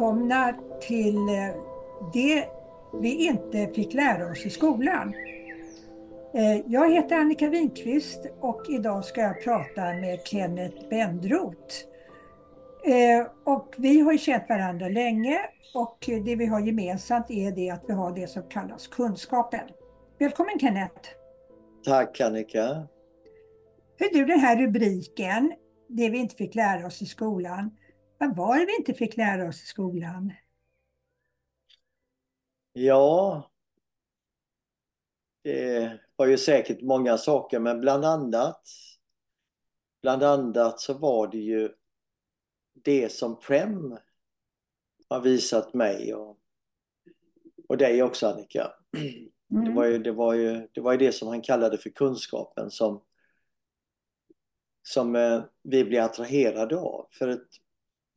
Välkomna till eh, det vi inte fick lära oss i skolan. Eh, jag heter Annika Winqvist och idag ska jag prata med Kenneth Bendroth. Eh, och vi har ju känt varandra länge och det vi har gemensamt är det att vi har det som kallas kunskapen. Välkommen Kenneth! Tack Annika! Hur du, den här rubriken, det vi inte fick lära oss i skolan. Vad var det vi inte fick lära oss i skolan? Ja, det var ju säkert många saker men bland annat Bland annat så var det ju det som Prem har visat mig och, och dig också Annika. Mm. Det, var ju, det, var ju, det var ju det som han kallade för kunskapen som, som eh, vi blev attraherade av. För att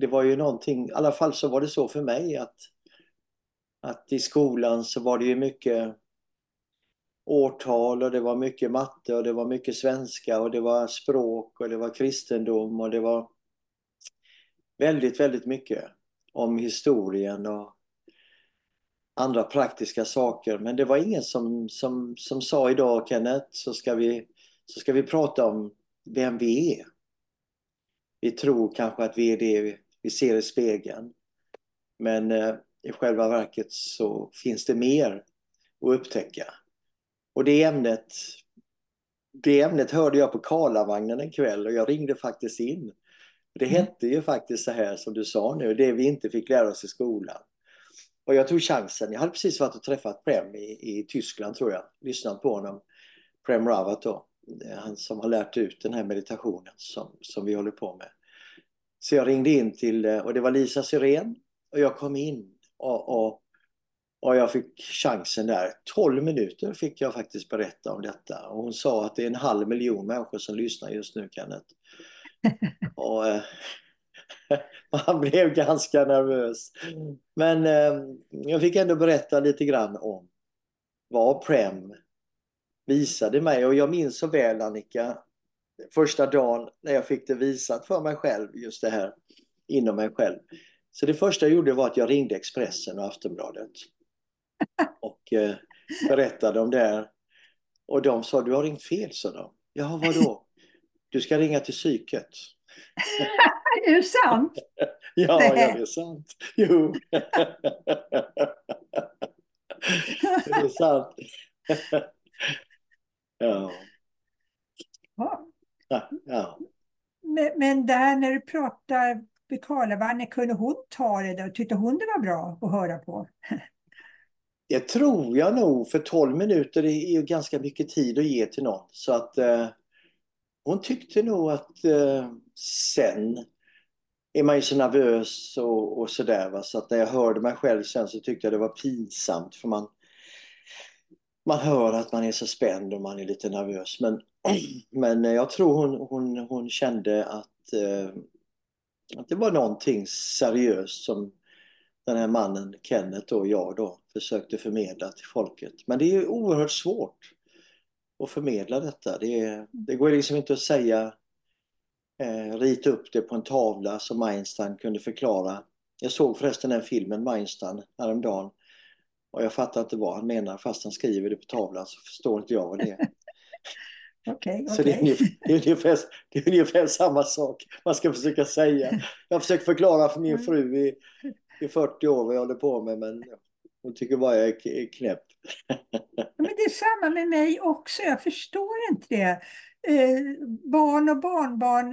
det var ju någonting, i alla fall så var det så för mig att, att i skolan så var det ju mycket årtal och det var mycket matte och det var mycket svenska och det var språk och det var kristendom och det var väldigt, väldigt mycket om historien och andra praktiska saker. Men det var ingen som, som, som sa idag Kenneth så ska, vi, så ska vi prata om vem vi är. Vi tror kanske att vi är det vi ser i spegeln. Men eh, i själva verket så finns det mer att upptäcka. Och det ämnet, det ämnet hörde jag på Karlavagnen en kväll och jag ringde faktiskt in. Det mm. hette ju faktiskt så här som du sa nu, det vi inte fick lära oss i skolan. Och jag tog chansen. Jag hade precis varit och träffat Prem i, i Tyskland tror jag. Lyssnat på honom. Prem Rawat då. Han som har lärt ut den här meditationen som, som vi håller på med. Så jag ringde in till, och det var Lisa Syrén. Och jag kom in och, och, och jag fick chansen där. 12 minuter fick jag faktiskt berätta om detta. Och hon sa att det är en halv miljon människor som lyssnar just nu Kenneth. och, eh, man blev ganska nervös. Men eh, jag fick ändå berätta lite grann om vad Prem visade mig. Och jag minns så väl Annika, första dagen när jag fick det visat för mig själv, just det här inom mig själv. Så det första jag gjorde var att jag ringde Expressen och Aftonbladet. Och eh, berättade om det här. Och de sa, du har ringt fel, sa de. Ja, vadå? Du ska ringa till psyket. är det sant? ja, ja, det är sant. Jo. det är sant. ja. Ja. Men, men där när du pratar med Karlavanne, kunde hon ta det där? Tyckte hon det var bra att höra på? Det tror jag nog, för 12 minuter är ju ganska mycket tid att ge till någon. Så att eh, hon tyckte nog att eh, sen är man ju så nervös och, och sådär. Så att när jag hörde mig själv sen så tyckte jag det var pinsamt för man, man hör att man är så spänd och man är lite nervös. Men, men eh, jag tror hon, hon, hon kände att, eh, att det var någonting seriöst som den här mannen, Kenneth och jag då, försökte förmedla till folket. Men det är oerhört svårt att förmedla detta. Det, det går liksom inte att säga, eh, rita upp det på en tavla som Einstein kunde förklara. Jag såg förresten den filmen med Einstein häromdagen och jag fattar inte vad han menar fast han skriver det på tavlan så förstår inte jag vad det är. Okay, så det är, ungefär, det, är ungefär, det är ungefär samma sak man ska försöka säga. Jag har försökt förklara för min fru i, i 40 år vad jag håller på med men hon tycker bara jag är knäpp. Men det är samma med mig också, jag förstår inte det. Eh, barn och barnbarn,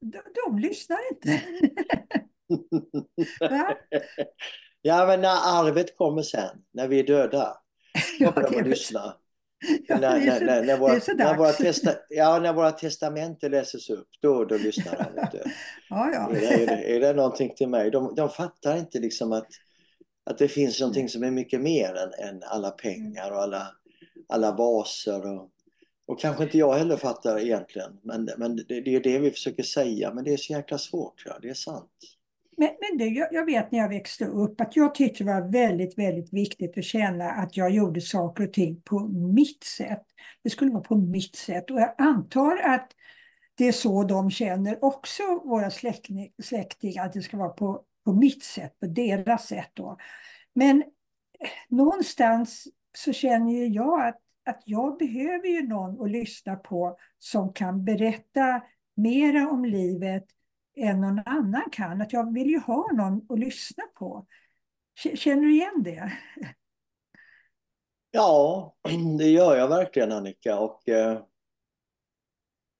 de, de lyssnar inte. ja, men när arvet kommer sen, när vi är döda, då börjar man lyssna. Ja, när, när, när, när, våra, när, våra testa, ja, när våra testamenter läses upp, då, då lyssnar han. ja, ja. Är, är, det, är det någonting till mig? De, de fattar inte liksom att att det finns någonting som är mycket mer än, än alla pengar och alla, alla vaser. Och, och kanske inte jag heller fattar egentligen. Men, men det, det är det vi försöker säga. Men det är så jäkla svårt. Ja. Det är sant. Men, men det, jag, jag vet när jag växte upp att jag tyckte det var väldigt, väldigt viktigt att känna att jag gjorde saker och ting på mitt sätt. Det skulle vara på mitt sätt. Och jag antar att det är så de känner också, våra släktingar, att det ska vara på på mitt sätt, på deras sätt. Då. Men eh, någonstans så känner jag att, att jag behöver ju någon att lyssna på som kan berätta mera om livet än någon annan kan. Att jag vill ju ha någon att lyssna på. Känner du igen det? Ja, det gör jag verkligen Annika. Och, eh,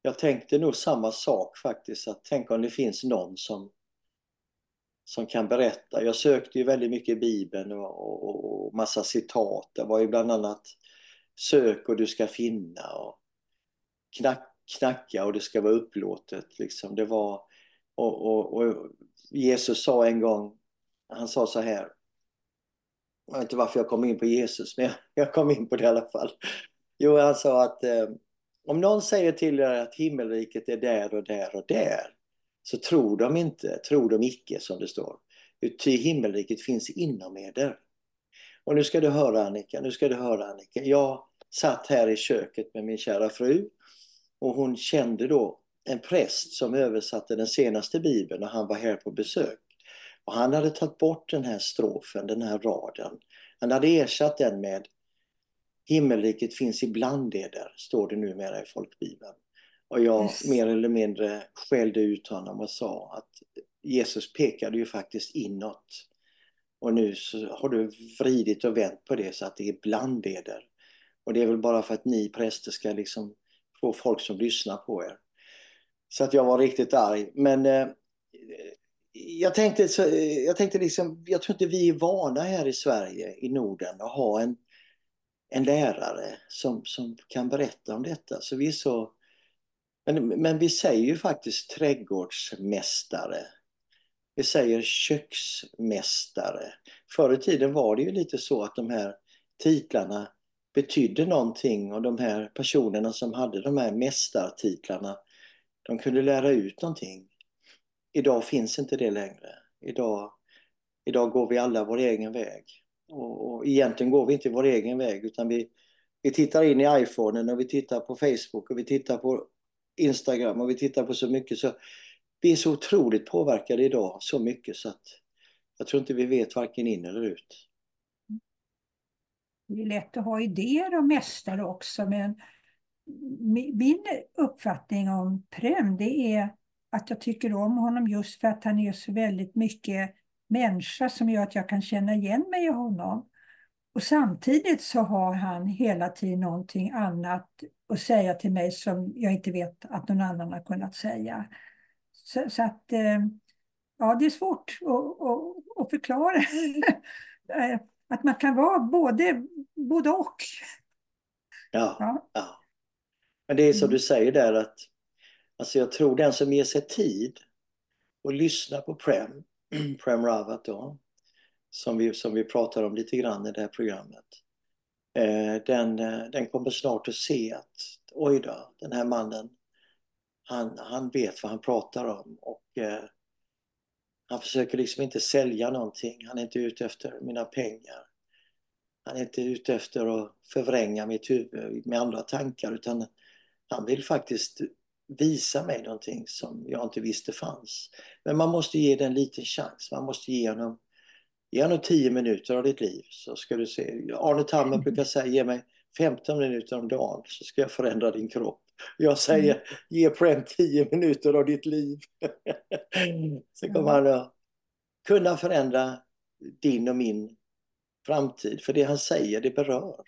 jag tänkte nog samma sak faktiskt. Att tänk om det finns någon som, som kan berätta. Jag sökte ju väldigt mycket i Bibeln och, och, och massa citat. Det var ju bland annat Sök och du ska finna och knack, knacka och det ska vara upplåtet. Liksom. Det var, och, och, och Jesus sa en gång, han sa så här. Jag vet inte varför jag kom in på Jesus, men jag, jag kom in på det i alla fall. Jo, han sa att eh, om någon säger till er att himmelriket är där och där och där, så tror de inte, tror de icke som det står. Ty himmelriket finns inom eder. Och nu ska du höra Annika, nu ska du höra Annika. Jag satt här i köket med min kära fru och hon kände då en präst som översatte den senaste bibeln och han var här på besök. Och han hade tagit bort den här strofen, den här raden. Han hade ersatt den med Himmelriket finns ibland eder, står det numera i folkbibeln. Och jag yes. mer eller mindre skällde ut honom och sa att Jesus pekade ju faktiskt inåt. Och nu så har du vridit och vänt på det så att det är bland eder. Och det är väl bara för att ni präster ska liksom få folk som lyssnar på er. Så att jag var riktigt arg. Men eh, jag tänkte, så, eh, jag tänkte liksom, jag tror inte vi är vana här i Sverige, i Norden, att ha en, en lärare som, som kan berätta om detta. Så vi är så, men, men vi säger ju faktiskt trädgårdsmästare. Vi säger köksmästare. Förr i tiden var det ju lite så att de här titlarna betydde någonting och de här personerna som hade de här mästartitlarna de kunde lära ut någonting. Idag finns inte det längre. Idag, idag går vi alla vår egen väg. Och, och egentligen går vi inte vår egen väg utan vi, vi tittar in i iPhonen och vi tittar på Facebook och vi tittar på Instagram och vi tittar på så mycket så vi är så otroligt påverkade idag så mycket så att jag tror inte vi vet varken in eller ut. Det är lätt att ha idéer och mästare också men min uppfattning om Prem det är att jag tycker om honom just för att han är så väldigt mycket människa som gör att jag kan känna igen mig i honom. Och samtidigt så har han hela tiden någonting annat att säga till mig som jag inte vet att någon annan har kunnat säga. Så, så att, eh, ja det är svårt att, att, att förklara. Eh, att man kan vara både, både och. Ja, ja. ja. Men det är som mm. du säger där att alltså jag tror den som ger sig tid och lyssnar på Prem, Prem Rawat då, som vi, som vi pratar om lite grann i det här programmet. Eh, den, eh, den kommer snart att se att oj då, den här mannen, han, han vet vad han pratar om och eh, han försöker liksom inte sälja någonting. Han är inte ute efter mina pengar. Han är inte ute efter att förvränga mitt huvud med andra tankar utan han vill faktiskt visa mig någonting som jag inte visste fanns. Men man måste ge den en liten chans. Man måste ge honom, ge honom 10 minuter av ditt liv så ska du se. Arne Tammer brukar säga ge mig 15 minuter om dagen så ska jag förändra din kropp. Jag säger mm. ge Prem 10 minuter av ditt liv. så kommer han att kunna förändra din och min framtid. För det han säger, det berör.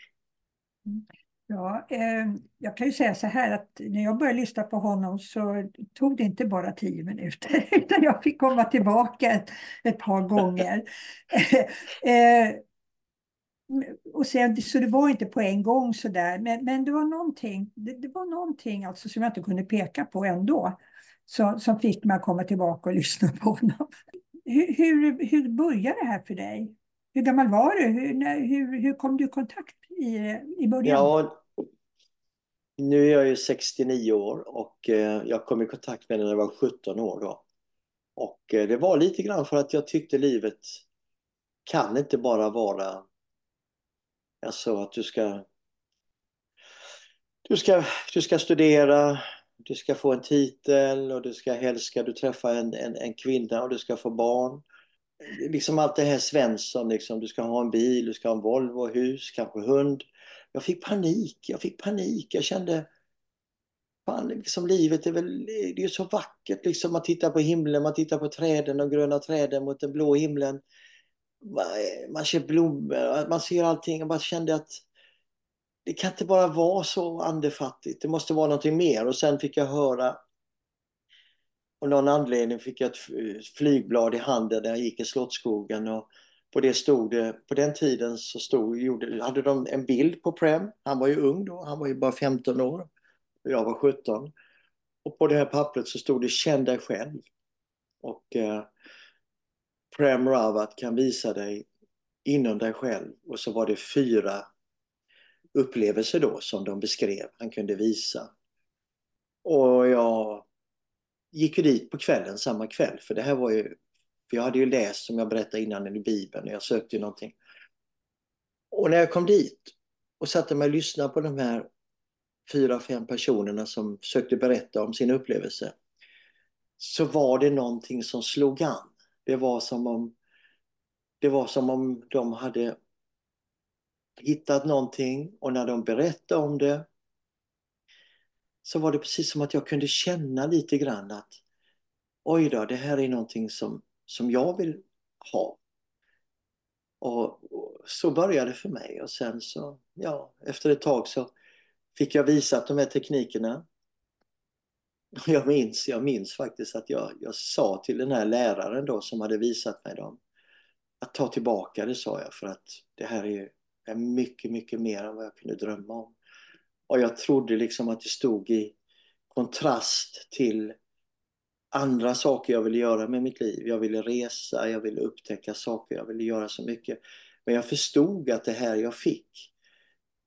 Ja, eh, jag kan ju säga så här att när jag började lyssna på honom så tog det inte bara tio minuter utan jag fick komma tillbaka ett, ett par gånger. eh, och sen, så det var inte på en gång sådär, men, men det var någonting, det, det, var någonting alltså som jag inte kunde peka på ändå Så som fick mig att komma tillbaka och lyssna på honom. Hur, hur, hur började det här för dig? Hur gammal var du? Hur, när, hur, hur kom du i kontakt i, i början? Ja, nu är jag ju 69 år och eh, jag kom i kontakt med den när jag var 17 år då. Och eh, det var lite grann för att jag tyckte livet kan inte bara vara alltså att du ska du ska, du ska studera, du ska få en titel och du ska helst ska du träffa en, en, en kvinna och du ska få barn. liksom allt det här Svensson, liksom, du ska ha en bil, du ska ha en Volvo, hus, kanske hund. Jag fick panik, jag fick panik. Jag kände, fan, liksom, livet är väl, det är så vackert liksom. Man tittar på himlen, man tittar på träden, de gröna träden mot den blå himlen. Man ser blommor, man ser allting. Jag bara kände att det kan inte bara vara så andefattigt. Det måste vara någonting mer. Och sen fick jag höra av någon anledning fick jag ett flygblad i handen när jag gick i Slottsskogen och på det stod det, på den tiden så stod, gjorde, hade de en bild på Prem. Han var ju ung då, han var ju bara 15 år. Och jag var 17. Och på det här pappret så stod det Känn dig själv. Och eh, Prem Rawat kan visa dig inom dig själv. Och så var det fyra upplevelser då som de beskrev, han kunde visa. Och jag gick ju dit på kvällen, samma kväll, för det här var ju... För jag hade ju läst, som jag berättade innan, i Bibeln, och jag sökte ju någonting. Och när jag kom dit och satte mig och lyssnade på de här fyra, fem personerna som försökte berätta om sin upplevelse, så var det någonting som slog an. Det var som om, det var som om de hade hittat någonting och när de berättade om det så var det precis som att jag kunde känna lite grann att oj då, det här är någonting som, som jag vill ha. Och, och, så började det för mig och sen så, ja, efter ett tag så fick jag visat de här teknikerna. Jag minns, jag minns faktiskt att jag, jag sa till den här läraren då som hade visat mig dem att ta tillbaka det sa jag för att det här är, är mycket, mycket mer än vad jag kunde drömma om. Och jag trodde liksom att det stod i kontrast till andra saker jag ville göra med mitt liv. Jag ville resa, jag ville upptäcka saker, jag ville göra så mycket. Men jag förstod att det här jag fick,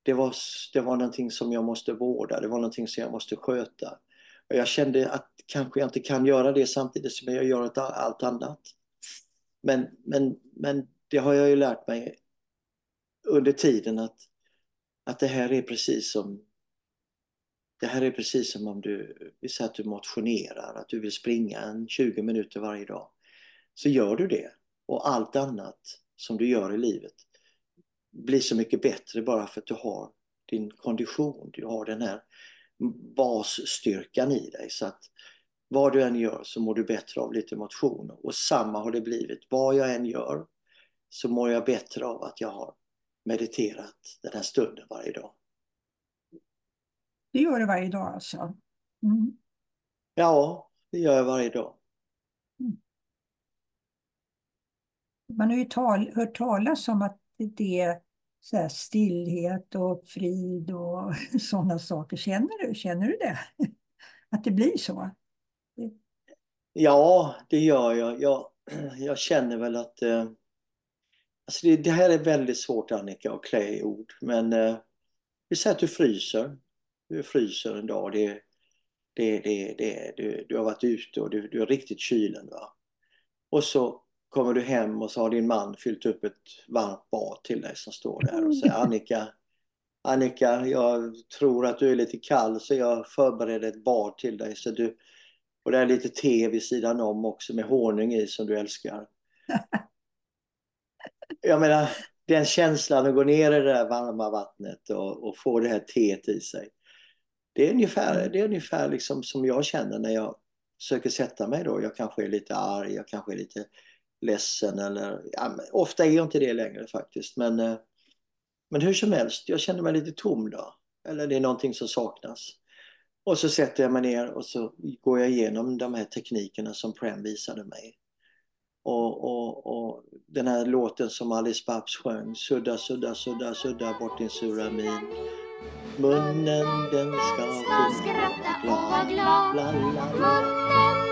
det var, det var någonting som jag måste vårda, det var någonting som jag måste sköta. Och jag kände att kanske jag inte kan göra det samtidigt som jag gör allt annat. Men, men, men det har jag ju lärt mig under tiden att, att det här är precis som det här är precis som om du, vi säger att du motionerar, att du vill springa en 20 minuter varje dag. Så gör du det. Och allt annat som du gör i livet blir så mycket bättre bara för att du har din kondition, du har den här basstyrkan i dig. Så att vad du än gör så mår du bättre av lite motion. Och samma har det blivit. Vad jag än gör så mår jag bättre av att jag har mediterat den här stunden varje dag. Det gör du varje dag alltså? Mm. Ja, det gör jag varje dag. Mm. Man har ju tal, hört talas om att det är så här stillhet och frid och sådana saker. Känner du, känner du det? Att det blir så? Ja, det gör jag. Jag, jag känner väl att... Eh, alltså det, det, här är väldigt svårt Annika att klä i ord. Men eh, vi säger att du fryser du fryser en dag. Det, det, det, det, du, du har varit ute och du, du är riktigt kylen. Va? Och så kommer du hem och så har din man fyllt upp ett varmt bad till dig som står där och säger Annika, Annika, jag tror att du är lite kall så jag förbereder ett bad till dig. Så du, och det är lite te vid sidan om också med honung i som du älskar. Jag menar, den känslan att gå ner i det där varma vattnet och, och få det här teet i sig. Det är ungefär, det är ungefär liksom som jag känner när jag försöker sätta mig då. Jag kanske är lite arg, jag kanske är lite ledsen eller ja, ofta är jag inte det längre faktiskt. Men, eh, men hur som helst, jag känner mig lite tom då. Eller det är någonting som saknas. Och så sätter jag mig ner och så går jag igenom de här teknikerna som Prem visade mig. Och, och, och den här låten som Alice Babs sjöng, Sudda, sudda, sudda, sudda bort din sura min. Munnen den ska, skratta och vara glad. Munnen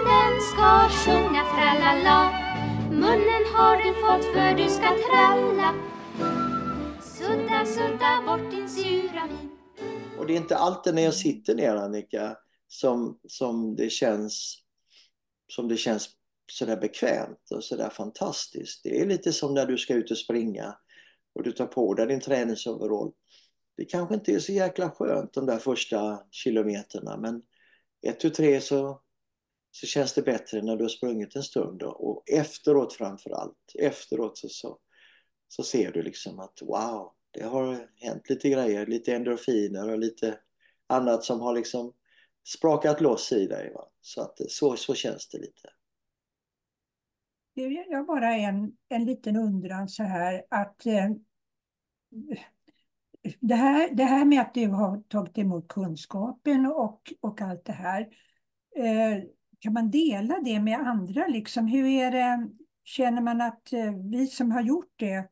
den ska sjunga tralala. Munnen har du fått för du ska tralla. Sudda, sudda bort din sura min. Och det är inte alltid när jag sitter ner Annika som, som det känns som det känns sådär bekvämt och sådär fantastiskt. Det är lite som när du ska ut och springa och du tar på dig din träningsoverall det kanske inte är så jäkla skönt de där första kilometerna men ett, tu, tre så så känns det bättre när du har sprungit en stund. Då. Och efteråt framför allt, efteråt så, så, så ser du liksom att wow, det har hänt lite grejer, lite endorfiner och lite annat som har liksom sprakat loss i dig. Va? Så, att, så, så känns det lite. Jag har bara en, en liten undran så här att eh, det, här, det här med att du har tagit emot kunskapen och, och allt det här. Eh, kan man dela det med andra? Liksom? Hur är det, känner man att eh, vi som har gjort det,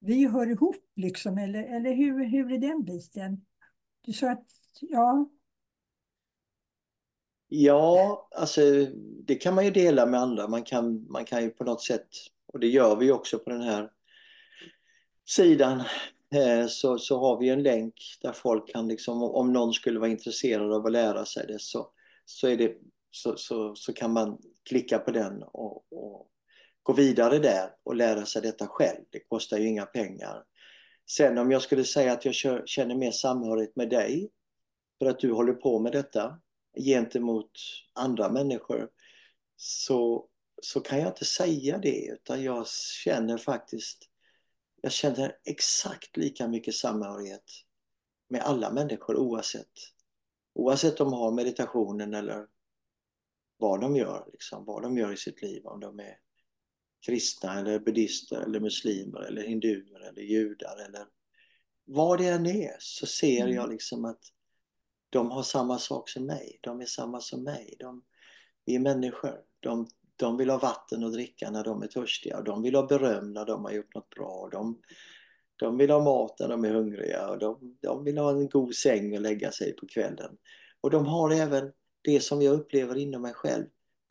vi hör ihop liksom? Eller, eller hur, hur är den biten? Du sa att, ja, Ja, alltså det kan man ju dela med andra. Man kan, man kan ju på något sätt, och det gör vi också på den här sidan, Eh, så, så har vi en länk där folk kan liksom, om någon skulle vara intresserad av att lära sig det så, så, är det, så, så, så kan man klicka på den och, och gå vidare där och lära sig detta själv. Det kostar ju inga pengar. Sen om jag skulle säga att jag känner mer samhörighet med dig för att du håller på med detta gentemot andra människor så, så kan jag inte säga det utan jag känner faktiskt jag känner exakt lika mycket samhörighet med alla människor oavsett oavsett om de har meditationen eller vad de gör, liksom, vad de gör i sitt liv, om de är kristna eller buddister eller muslimer eller hinduer eller judar eller vad det än är så ser mm. jag liksom att de har samma sak som mig. De är samma som mig. De, vi är människor. De, de vill ha vatten att dricka när de är törstiga. De vill ha beröm när de har gjort något bra. De, de vill ha mat när de är hungriga. Och de, de vill ha en god säng att lägga sig på kvällen. Och de har även det som jag upplever inom mig själv.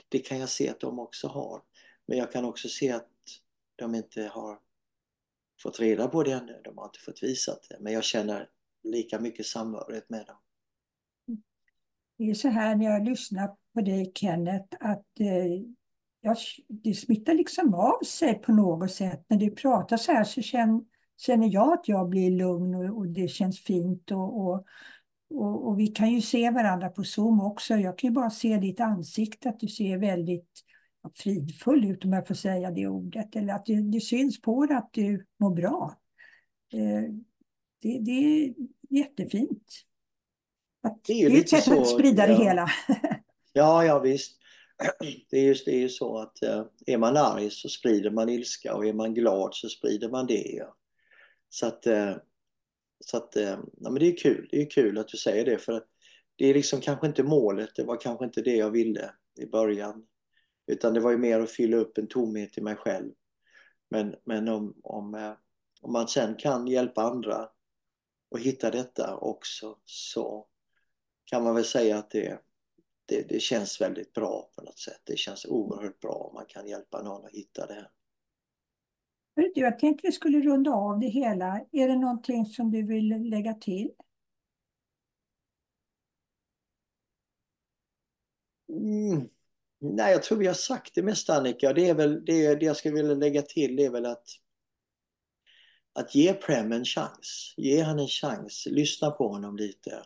Det kan jag se att de också har. Men jag kan också se att de inte har fått reda på det ännu. De har inte fått visa det. Men jag känner lika mycket samhörighet med dem. Mm. Det är så här när jag lyssnar på dig Kenneth att eh, jag, det smittar liksom av sig på något sätt. När du pratar så här så känner, jag att jag blir lugn och, och det känns fint. Och, och, och, och, vi kan ju se varandra på Zoom också. Jag kan ju bara se ditt ansikte, att du ser väldigt fridfull ut om jag får säga det ordet. Eller att det, det syns på dig att du mår bra. Eh, det, det är jättefint. Det är, det är ett sätt att sprida det hela. ja, ja visst. Det är, just, det är ju så att eh, är man arg så sprider man ilska och är man glad så sprider man det. Så att, eh, så att eh, ja, men det är kul. Det är kul att du säger det för att det är liksom kanske inte målet. Det var kanske inte det jag ville i början. Utan det var ju mer att fylla upp en tomhet i mig själv. Men, men om, om, om man sen kan hjälpa andra och hitta detta också så kan man väl säga att det, det, det, känns väldigt bra på något sätt. Det känns oerhört bra om man kan hjälpa någon att hitta det här. Jag tänkte vi skulle runda av det hela. Är det någonting som du vill lägga till? Mm. Nej, jag tror vi har sagt det mesta Annika. Det, är väl, det, det jag skulle vilja lägga till är väl att att ge Prem en chans. Ge han en chans. Lyssna på honom lite.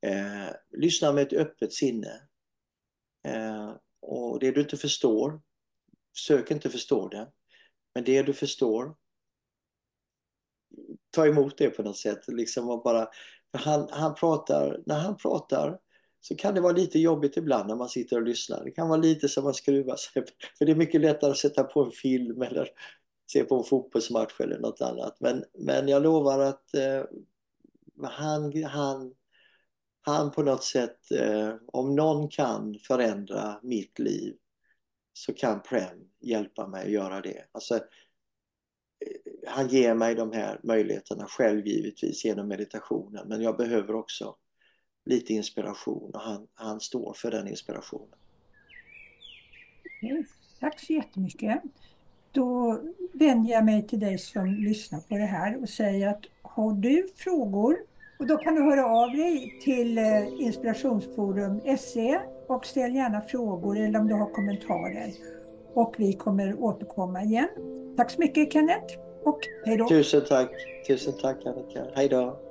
Eh, lyssna med ett öppet sinne. Eh, och det du inte förstår, försök inte förstå det. Men det du förstår, ta emot det på något sätt. Liksom och bara, han, han pratar, när han pratar så kan det vara lite jobbigt ibland när man sitter och lyssnar. Det kan vara lite som att skruva sig. För det är mycket lättare att sätta på en film eller se på en fotbollsmatch eller något annat. Men, men jag lovar att eh, han, han han på något sätt, eh, om någon kan förändra mitt liv så kan Prem hjälpa mig att göra det. Alltså, eh, han ger mig de här möjligheterna själv givetvis genom meditationen men jag behöver också lite inspiration och han, han står för den inspirationen. Okay. Tack så jättemycket. Då vänder jag mig till dig som lyssnar på det här och säger att har du frågor och då kan du höra av dig till eh, Inspirationsforum SE och ställ gärna frågor eller om du har kommentarer. Och vi kommer återkomma igen. Tack så mycket Kenneth och hej då. Tusen tack. Tusen tack Annika. Hej då.